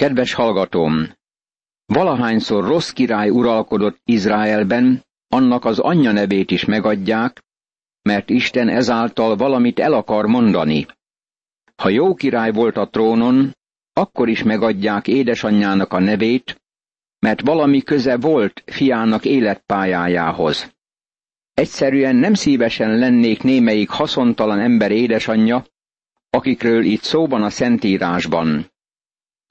Kedves hallgatóm! Valahányszor rossz király uralkodott Izraelben, annak az anyja nevét is megadják, mert Isten ezáltal valamit el akar mondani. Ha jó király volt a trónon, akkor is megadják édesanyjának a nevét, mert valami köze volt fiának életpályájához. Egyszerűen nem szívesen lennék némelyik haszontalan ember édesanyja, akikről itt szó van a Szentírásban.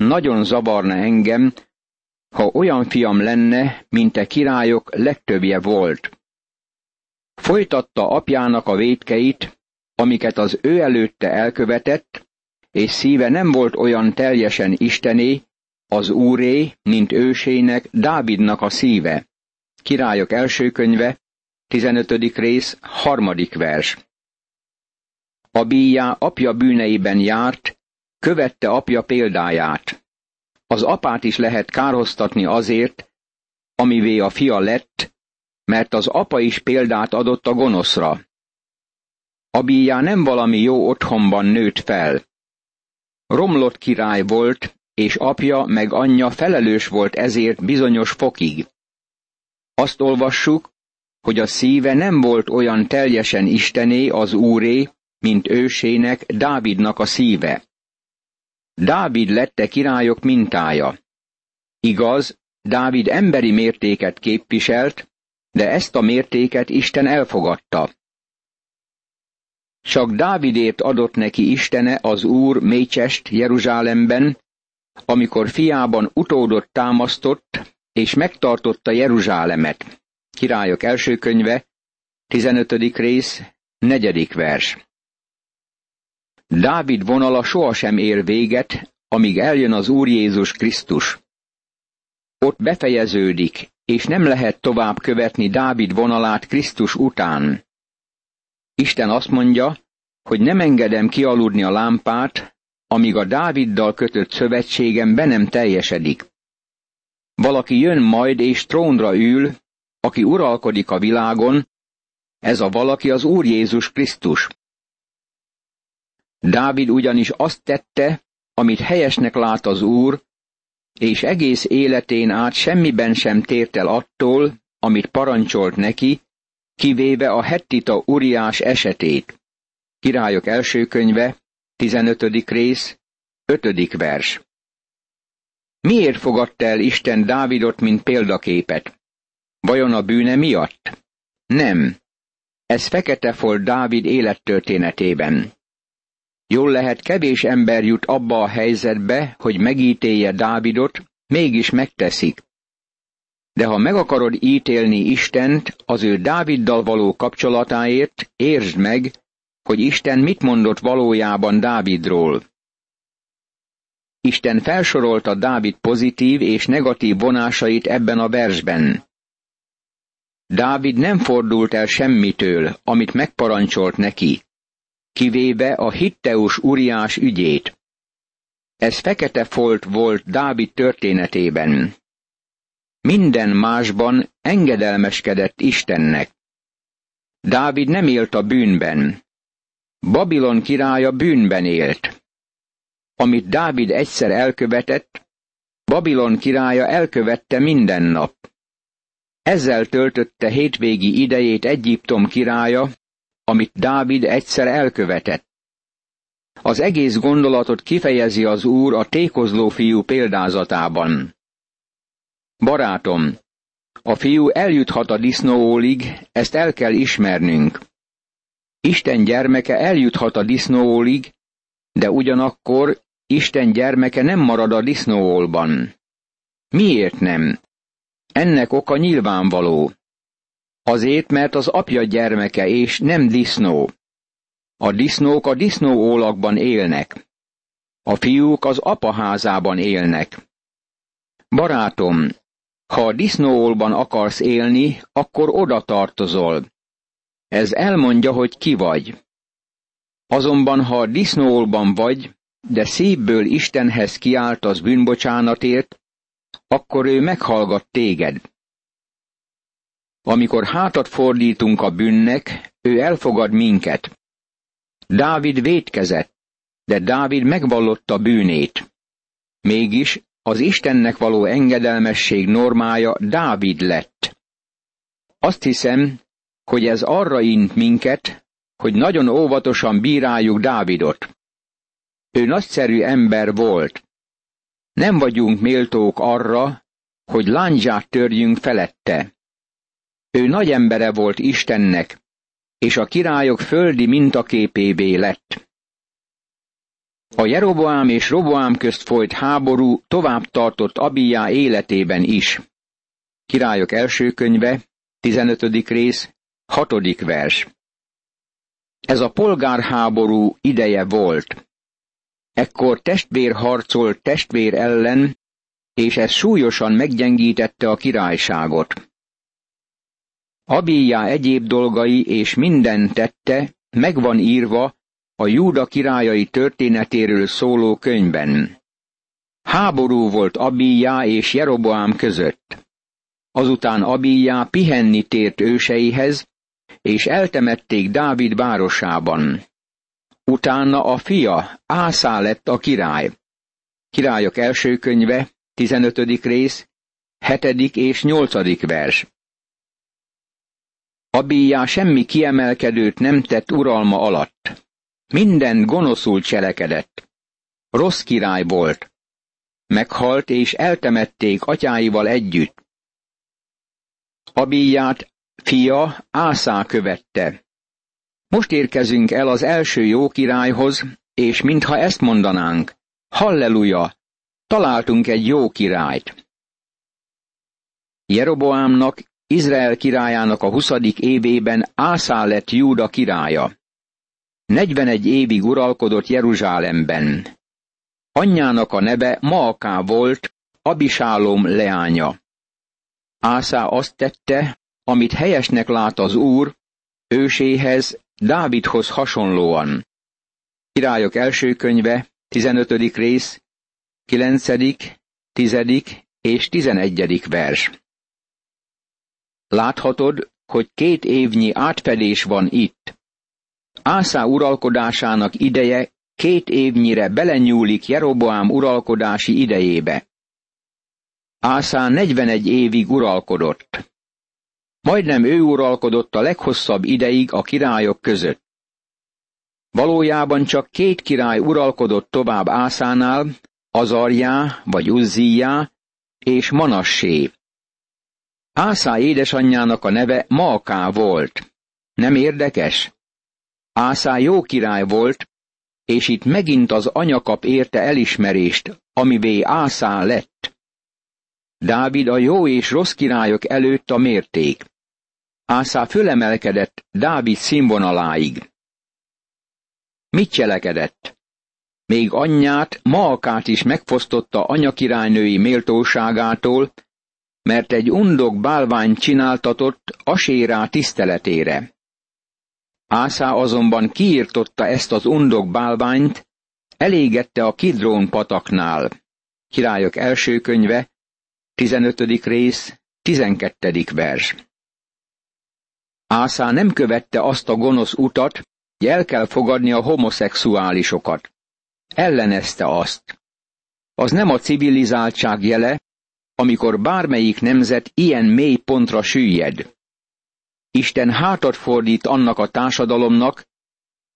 Nagyon zavarna engem, ha olyan fiam lenne, mint a királyok legtöbbje volt. Folytatta apjának a védkeit, amiket az ő előtte elkövetett, és szíve nem volt olyan teljesen istené, az úré, mint ősének, Dávidnak a szíve. Királyok első könyve, 15. rész, harmadik vers. Abíjá apja bűneiben járt, követte apja példáját. Az apát is lehet kárhoztatni azért, amivé a fia lett, mert az apa is példát adott a gonoszra. Abíjá nem valami jó otthonban nőtt fel. Romlott király volt, és apja meg anyja felelős volt ezért bizonyos fokig. Azt olvassuk, hogy a szíve nem volt olyan teljesen istené az úré, mint ősének, Dávidnak a szíve. Dávid lette királyok mintája. Igaz, Dávid emberi mértéket képviselt, de ezt a mértéket Isten elfogadta. Csak Dávidért adott neki Istene az Úr mécsest Jeruzsálemben, amikor fiában utódot támasztott, és megtartotta Jeruzsálemet. Királyok első könyve, 15. rész, negyedik vers. Dávid vonala sohasem ér véget, amíg eljön az Úr Jézus Krisztus. Ott befejeződik, és nem lehet tovább követni Dávid vonalát Krisztus után. Isten azt mondja, hogy nem engedem kialudni a lámpát, amíg a Dáviddal kötött szövetségem be nem teljesedik. Valaki jön majd és trónra ül, aki uralkodik a világon, ez a valaki az Úr Jézus Krisztus. Dávid ugyanis azt tette, amit helyesnek lát az Úr, és egész életén át semmiben sem tért el attól, amit parancsolt neki, kivéve a hettita Uriás esetét. Királyok első könyve, 15. rész, 5. vers. Miért fogadta el Isten Dávidot, mint példaképet? Vajon a bűne miatt? Nem. Ez fekete folt Dávid élettörténetében. Jól lehet kevés ember jut abba a helyzetbe, hogy megítélje Dávidot, mégis megteszik. De ha meg akarod ítélni Istent az ő Dáviddal való kapcsolatáért, értsd meg, hogy Isten mit mondott valójában Dávidról. Isten felsorolta Dávid pozitív és negatív vonásait ebben a versben. Dávid nem fordult el semmitől, amit megparancsolt neki kivéve a hitteus Uriás ügyét. Ez fekete folt volt Dávid történetében. Minden másban engedelmeskedett Istennek. Dávid nem élt a bűnben. Babilon királya bűnben élt. Amit Dávid egyszer elkövetett, Babilon királya elkövette minden nap. Ezzel töltötte hétvégi idejét Egyiptom királya, amit Dávid egyszer elkövetett. Az egész gondolatot kifejezi az Úr a tékozló fiú példázatában. Barátom, a fiú eljuthat a disznóólig, ezt el kell ismernünk. Isten gyermeke eljuthat a disznóólig, de ugyanakkor Isten gyermeke nem marad a disznóólban. Miért nem? Ennek oka nyilvánvaló. Azért, mert az apja gyermeke és nem disznó. A disznók a disznóólakban élnek. A fiúk az apaházában élnek. Barátom, ha a disznóólban akarsz élni, akkor oda tartozol. Ez elmondja, hogy ki vagy. Azonban, ha a disznóólban vagy, de szívből Istenhez kiáltasz bűnbocsánatért, akkor ő meghallgat téged. Amikor hátat fordítunk a bűnnek, ő elfogad minket. Dávid védkezett, de Dávid megvallotta bűnét. Mégis az Istennek való engedelmesség normája Dávid lett. Azt hiszem, hogy ez arra int minket, hogy nagyon óvatosan bíráljuk Dávidot. Ő nagyszerű ember volt. Nem vagyunk méltók arra, hogy lándzsát törjünk felette. Ő nagy embere volt Istennek, és a királyok földi mintaképévé lett. A Jeroboám és Roboám közt folyt háború tovább tartott Abijá életében is. Királyok első könyve, 15. rész, 6. vers. Ez a polgárháború ideje volt. Ekkor testvér harcolt testvér ellen, és ez súlyosan meggyengítette a királyságot. Abijá egyéb dolgai és minden tette megvan írva a Júda királyai történetéről szóló könyvben. Háború volt Abijá és Jeroboám között. Azután Abijá pihenni tért őseihez, és eltemették Dávid városában. Utána a fia, Ászá lett a király. Királyok első könyve, 15. rész, 7. és 8. vers. Abijá semmi kiemelkedőt nem tett uralma alatt. Minden gonoszul cselekedett. Rossz király volt. Meghalt és eltemették atyáival együtt. Abiját fia Ászá követte. Most érkezünk el az első jó királyhoz, és mintha ezt mondanánk, halleluja, találtunk egy jó királyt. Jeroboámnak, Izrael királyának a huszadik évében Ászá lett Júda királya. 41 évig uralkodott Jeruzsálemben. Anyjának a neve Maaká volt, Abisálom leánya. Ászá azt tette, amit helyesnek lát az úr, őséhez, Dávidhoz hasonlóan. Királyok első könyve, 15. rész, 9., 10. és 11. vers. Láthatod, hogy két évnyi átfedés van itt. Ászá uralkodásának ideje két évnyire belenyúlik Jeroboám uralkodási idejébe. Ászá 41 évig uralkodott. Majdnem ő uralkodott a leghosszabb ideig a királyok között. Valójában csak két király uralkodott tovább Ászánál, Azarjá vagy Uzzijá és Manassé. Ászá édesanyjának a neve Malká volt. Nem érdekes? Ászá jó király volt, és itt megint az anya kap érte elismerést, amivé Ászá lett. Dávid a jó és rossz királyok előtt a mérték. Ászá fölemelkedett Dávid színvonaláig. Mit cselekedett? Még anyját, Maakát is megfosztotta anyakirálynői méltóságától, mert egy undok bálványt csináltatott Asérá tiszteletére. Ászá azonban kiirtotta ezt az undok bálványt, elégette a Kidrón pataknál. Királyok első könyve, 15. rész, 12. vers. Ászá nem követte azt a gonosz utat, hogy el kell fogadni a homoszexuálisokat. Ellenezte azt. Az nem a civilizáltság jele, amikor bármelyik nemzet ilyen mély pontra süllyed. Isten hátat fordít annak a társadalomnak,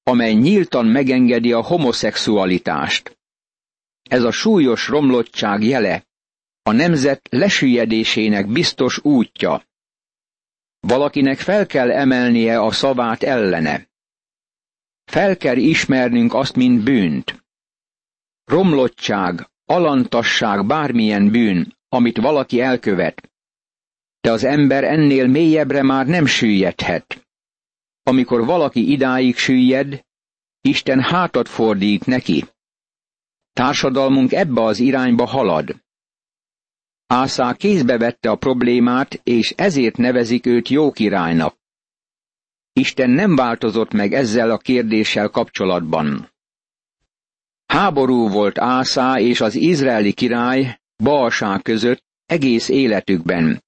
amely nyíltan megengedi a homoszexualitást. Ez a súlyos romlottság jele, a nemzet lesüllyedésének biztos útja. Valakinek fel kell emelnie a szavát ellene. Fel kell ismernünk azt, mint bűnt. Romlottság, alantasság bármilyen bűn, amit valaki elkövet. De az ember ennél mélyebbre már nem süllyedhet. Amikor valaki idáig süllyed, Isten hátat fordít neki. Társadalmunk ebbe az irányba halad. Ászá kézbe vette a problémát, és ezért nevezik őt jó királynak. Isten nem változott meg ezzel a kérdéssel kapcsolatban. Háború volt Ászá és az izraeli király Balsá között egész életükben.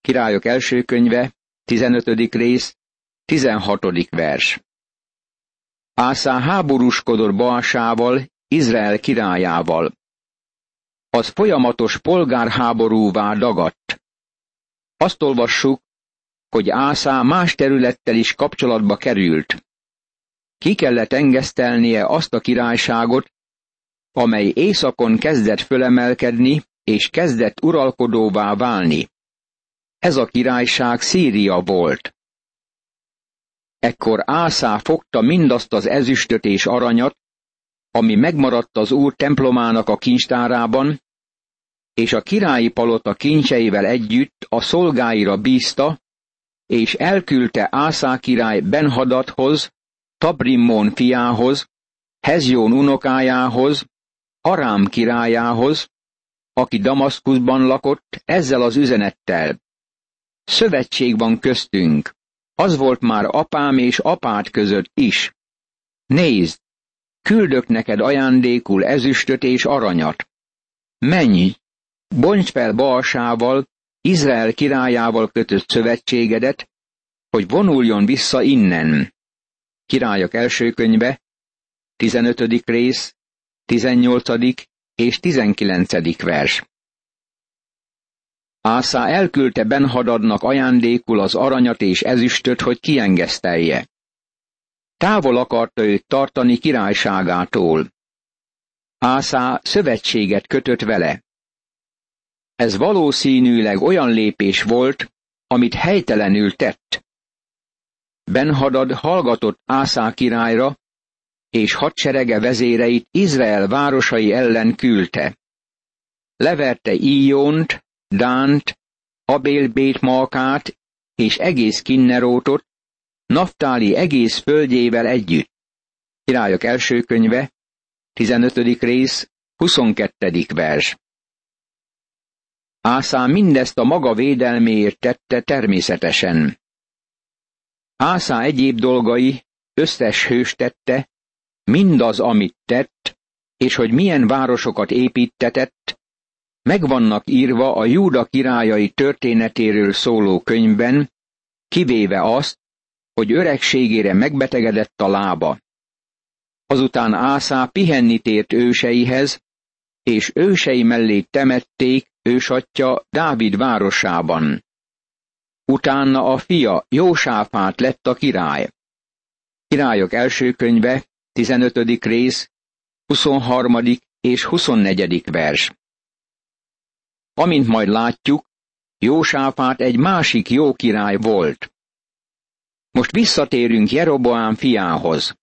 Királyok első könyve, 15. rész, 16. vers. Ászá háborúskodott Balsával, Izrael királyával. az folyamatos polgárháborúvá dagadt. Azt olvassuk, hogy Ászá más területtel is kapcsolatba került. Ki kellett engesztelnie azt a királyságot, amely északon kezdett fölemelkedni, és kezdett uralkodóvá válni. Ez a királyság Szíria volt. Ekkor Ászá fogta mindazt az ezüstöt és aranyat, ami megmaradt az úr templomának a kincstárában, és a királyi palota kincseivel együtt a szolgáira bízta, és elküldte Ászá király Benhadathoz, Tabrimmon fiához, Hezjón unokájához, Arám királyához, aki Damaszkuszban lakott, ezzel az üzenettel. Szövetség van köztünk. Az volt már apám és apád között is. Nézd, küldök neked ajándékul ezüstöt és aranyat. Menj, bonts fel Balsával, Izrael királyával kötött szövetségedet, hogy vonuljon vissza innen. Királyok első könyve, 15. rész, 18. és 19. vers. Ászá elküldte Benhadadnak ajándékul az aranyat és ezüstöt, hogy kiengesztelje. Távol akarta őt tartani királyságától. Ászá szövetséget kötött vele. Ez valószínűleg olyan lépés volt, amit helytelenül tett. Benhadad hallgatott Ászá királyra, és hadserege vezéreit Izrael városai ellen küldte. Leverte Íjónt, Dánt, Abélbét Malkát és egész Kinnerótot, Naftáli egész földjével együtt. Királyok első könyve, 15. rész, 22. vers. Ászá mindezt a maga védelméért tette természetesen. Ászá egyéb dolgai összes hős tette, mindaz, amit tett, és hogy milyen városokat építetett, megvannak írva a Júda királyai történetéről szóló könyvben, kivéve azt, hogy öregségére megbetegedett a lába. Azután Ászá pihenni tért őseihez, és ősei mellé temették ősatja Dávid városában. Utána a fia Jósáfát lett a király. Királyok első könyve, 15. rész, 23. és 24. vers. Amint majd látjuk, Jósáfát egy másik jó király volt. Most visszatérünk Jeroboám fiához.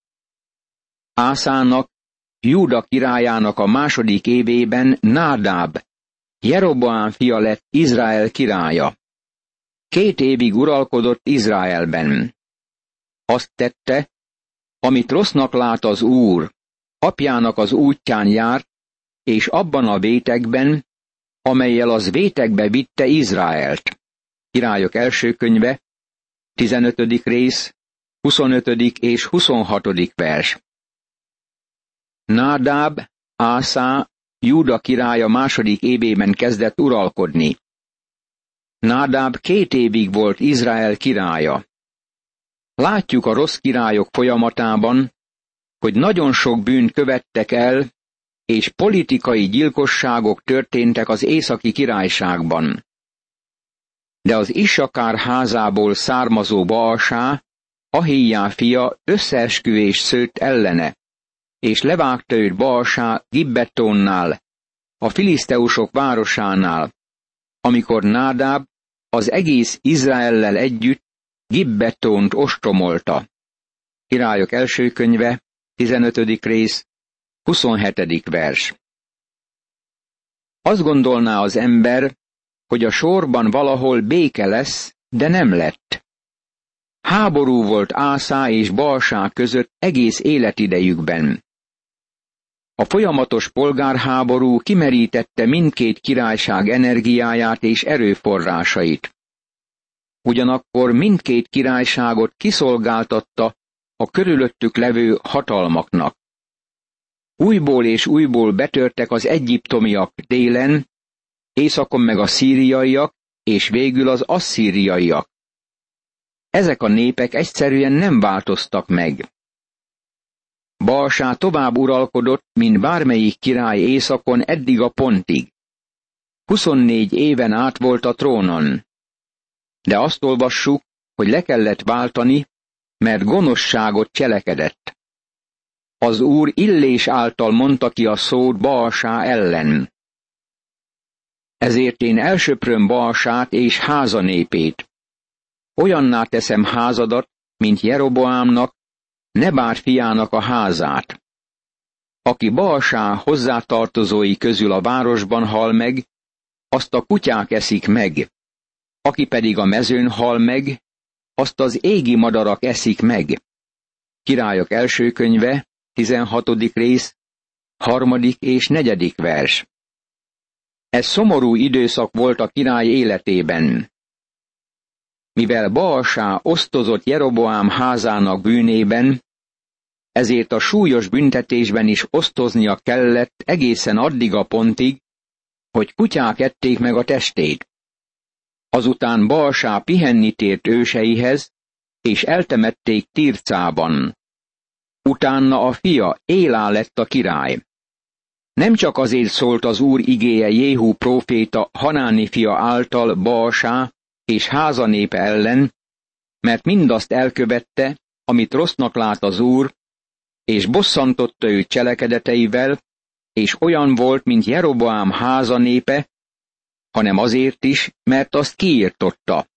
Ászának, Júda királyának a második évében Nádáb, Jeroboám fia lett Izrael királya. Két évig uralkodott Izraelben. Azt tette, amit rossznak lát az Úr, apjának az útján járt, és abban a vétekben, amelyel az vétekbe vitte Izraelt. Királyok első könyve, 15. rész, 25. és 26. vers. Nádáb, Ászá, Júda királya második évében kezdett uralkodni. Nádáb két évig volt Izrael királya. Látjuk a rossz királyok folyamatában, hogy nagyon sok bűnt követtek el, és politikai gyilkosságok történtek az északi királyságban. De az Isakár házából származó Baasá, Ahíjá fia összeesküvés szőtt ellene, és levágta őt Baasá Gibbetonnál, a filiszteusok városánál, amikor Nádáb az egész Izraellel együtt Gibbetont ostromolta. Királyok első könyve, 15. rész, 27. vers. Azt gondolná az ember, hogy a sorban valahol béke lesz, de nem lett. Háború volt Ászá és Balsá között egész életidejükben. A folyamatos polgárháború kimerítette mindkét királyság energiáját és erőforrásait. Ugyanakkor mindkét királyságot kiszolgáltatta a körülöttük levő hatalmaknak. Újból és újból betörtek az egyiptomiak délen, északon meg a szíriaiak, és végül az asszíriaiak. Ezek a népek egyszerűen nem változtak meg. Balsá tovább uralkodott, mint bármelyik király északon eddig a pontig. 24 éven át volt a trónon. De azt olvassuk, hogy le kellett váltani, mert gonoszságot cselekedett. Az úr illés által mondta ki a szót Baasá ellen. Ezért én elsöpröm Baasát és háza népét. Olyanná teszem házadat, mint Jeroboámnak, Nebár fiának a házát. Aki Baasá hozzátartozói közül a városban hal meg, azt a kutyák eszik meg. Aki pedig a mezőn hal meg, azt az égi madarak eszik meg. Királyok első könyve, 16. rész, harmadik és negyedik vers. Ez szomorú időszak volt a király életében. Mivel Baasá osztozott Jeroboám házának bűnében, ezért a súlyos büntetésben is osztoznia kellett egészen addig a pontig, hogy kutyák ették meg a testét. Azután Balsá pihenni tért őseihez, és eltemették Tircában. Utána a fia Élá lett a király. Nem csak azért szólt az úr igéje Jéhú próféta Hanáni fia által Balsá és házanépe ellen, mert mindazt elkövette, amit rossznak lát az úr, és bosszantotta őt cselekedeteivel, és olyan volt, mint Jeroboám háza népe, hanem azért is, mert azt kiírtotta.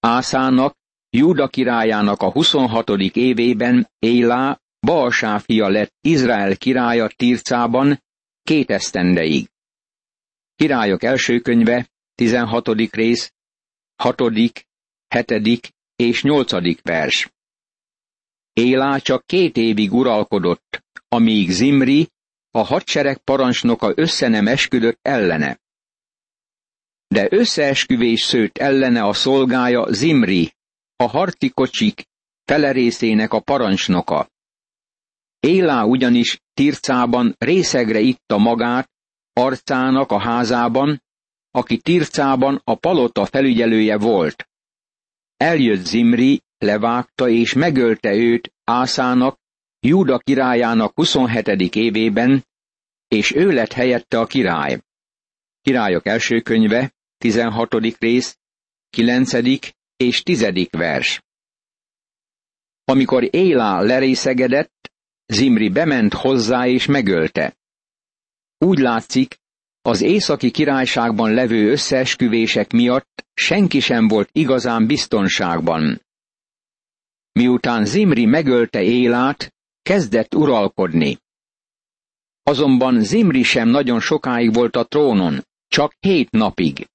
Ászának, Júda királyának a 26. évében Élá, Balsá fia lett Izrael királya Tircában két esztendeig. Királyok első könyve, 16. rész, 6., 7. és 8. vers. Élá csak két évig uralkodott, amíg Zimri, a hadsereg parancsnoka össze nem esküdött ellene. De összeesküvés szőtt ellene a szolgája Zimri, a harci kocsik felerészének a parancsnoka. Élá ugyanis Tircában részegre itta magát, arcának a házában, aki Tircában a palota felügyelője volt. Eljött Zimri, levágta és megölte őt Ászának, Júda királyának 27. évében, és ő lett helyette a király. Királyok első könyve, 16. rész, 9. és 10. vers. Amikor Élá lerészegedett, Zimri bement hozzá és megölte. Úgy látszik, az északi királyságban levő összeesküvések miatt senki sem volt igazán biztonságban. Miután Zimri megölte Élát, kezdett uralkodni. Azonban Zimri sem nagyon sokáig volt a trónon, csak hét napig.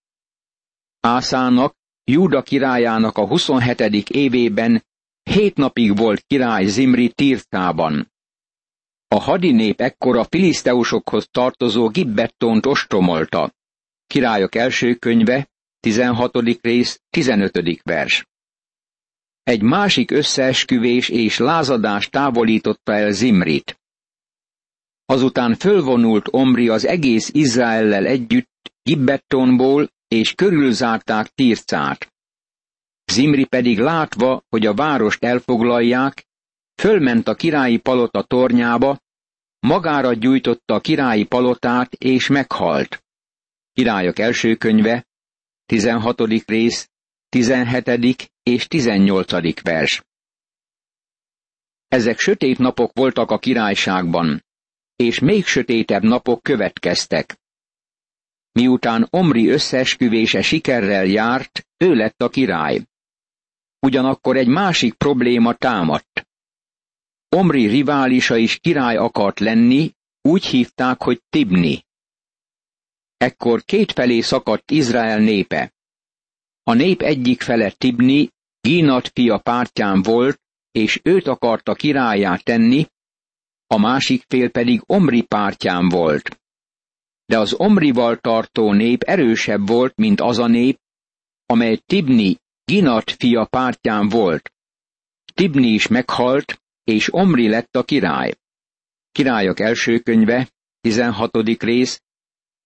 Ászának, Júda királyának a 27. évében hét napig volt király Zimri Tirtában. A hadinép ekkor a filiszteusokhoz tartozó Gibbettont ostromolta. Királyok első könyve, 16. rész, 15. vers. Egy másik összeesküvés és lázadás távolította el Zimrit. Azután fölvonult Omri az egész Izraellel együtt Gibbettonból, és körülzárták Tircát. Zimri pedig látva, hogy a várost elfoglalják, fölment a királyi palota tornyába, magára gyújtotta a királyi palotát, és meghalt. Királyok első könyve, 16. rész, 17. és 18. vers. Ezek sötét napok voltak a királyságban, és még sötétebb napok következtek. Miután Omri összeesküvése sikerrel járt, ő lett a király. Ugyanakkor egy másik probléma támadt. Omri riválisa is király akart lenni, úgy hívták, hogy Tibni. Ekkor kétfelé szakadt Izrael népe. A nép egyik fele Tibni, Gínat fia pártján volt, és őt akarta királyá tenni, a másik fél pedig Omri pártján volt. De az Omrival tartó nép erősebb volt, mint az a nép, amely Tibni, Ginat fia pártján volt. Tibni is meghalt, és Omri lett a király. Királyok első könyve, 16. rész,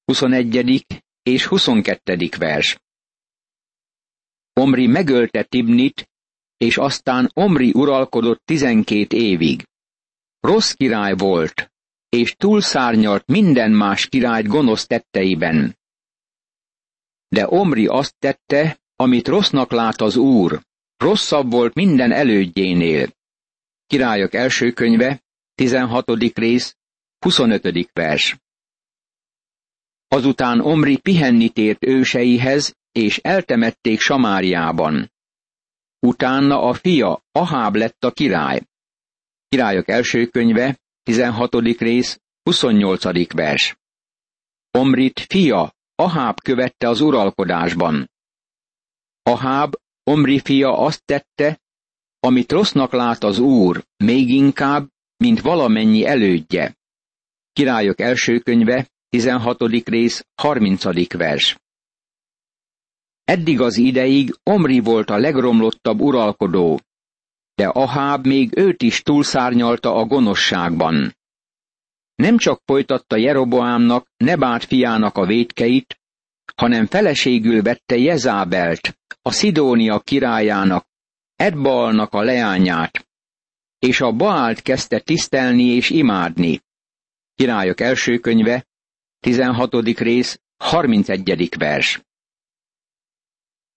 21. és 22. vers. Omri megölte Tibnit, és aztán Omri uralkodott tizenkét évig. Rossz király volt, és túlszárnyalt minden más királyt gonosz tetteiben. De Omri azt tette, amit rossznak lát az úr, rosszabb volt minden elődjénél. Királyok első könyve, 16. rész, 25. vers. Azután Omri pihenni tért őseihez, és eltemették Samáriában. Utána a fia Aháb lett a király. Királyok első könyve, 16. rész, 28. vers. Omrit fia Aháb követte az uralkodásban. Aháb, Omri fia azt tette, amit rossznak lát az úr, még inkább, mint valamennyi elődje. Királyok első könyve, 16. rész, 30. vers. Eddig az ideig Omri volt a legromlottabb uralkodó, de Aháb még őt is túlszárnyalta a gonoszságban. Nem csak folytatta Jeroboámnak, Nebát fiának a védkeit, hanem feleségül vette Jezábelt, a Szidónia királyának, Edbalnak a leányát, és a Baált kezdte tisztelni és imádni. Királyok első könyve, 16. rész, 31. vers.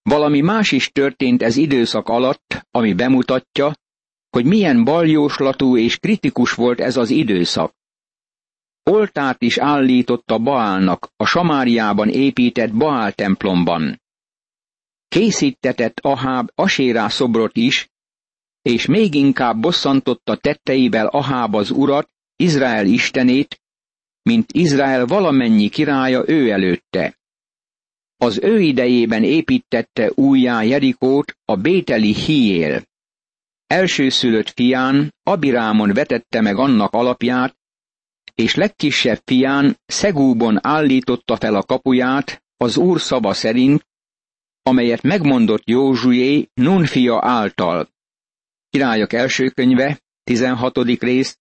Valami más is történt ez időszak alatt, ami bemutatja, hogy milyen baljóslatú és kritikus volt ez az időszak. Oltárt is állított a Baálnak a Samáriában épített Baál templomban. Készítetett Aháb Asérá szobrot is, és még inkább bosszantotta tetteivel Aháb az urat, Izrael istenét, mint Izrael valamennyi királya ő előtte. Az ő idejében építette újjá Jerikót a Bételi híél. Elsőszülött fián, Abirámon vetette meg annak alapját, és legkisebb fián Szegúbon állította fel a kapuját az úr szava szerint, amelyet megmondott Józsué Nun fia által. Királyok első könyve, 16. rész,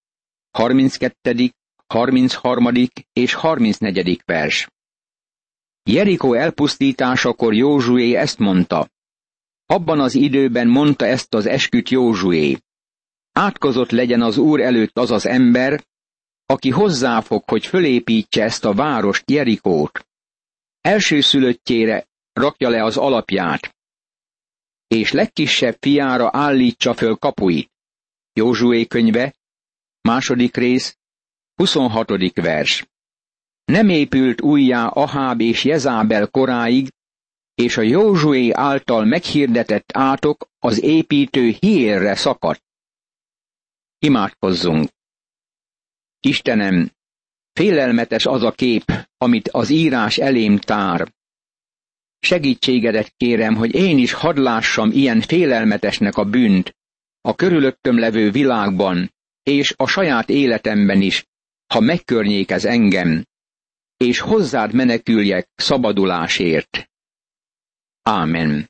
32., 33. és 34. vers. Jerikó elpusztításakor Józsué ezt mondta. Abban az időben mondta ezt az esküt Józsué. Átkozott legyen az úr előtt az az ember, aki hozzáfog, hogy fölépítse ezt a várost, Jerikót. Elsőszülöttjére rakja le az alapját, és legkisebb fiára állítsa föl kapuit. Józsué könyve, második rész, 26. vers. Nem épült újjá Aháb és Jezábel koráig, és a Józsué által meghirdetett átok az építő hiérre szakadt. Imádkozzunk! Istenem, félelmetes az a kép, amit az írás elém tár. Segítségedet kérem, hogy én is hadd lássam ilyen félelmetesnek a bűnt, a körülöttöm levő világban, és a saját életemben is, ha megkörnyékez engem, és hozzád meneküljek szabadulásért. Ámen.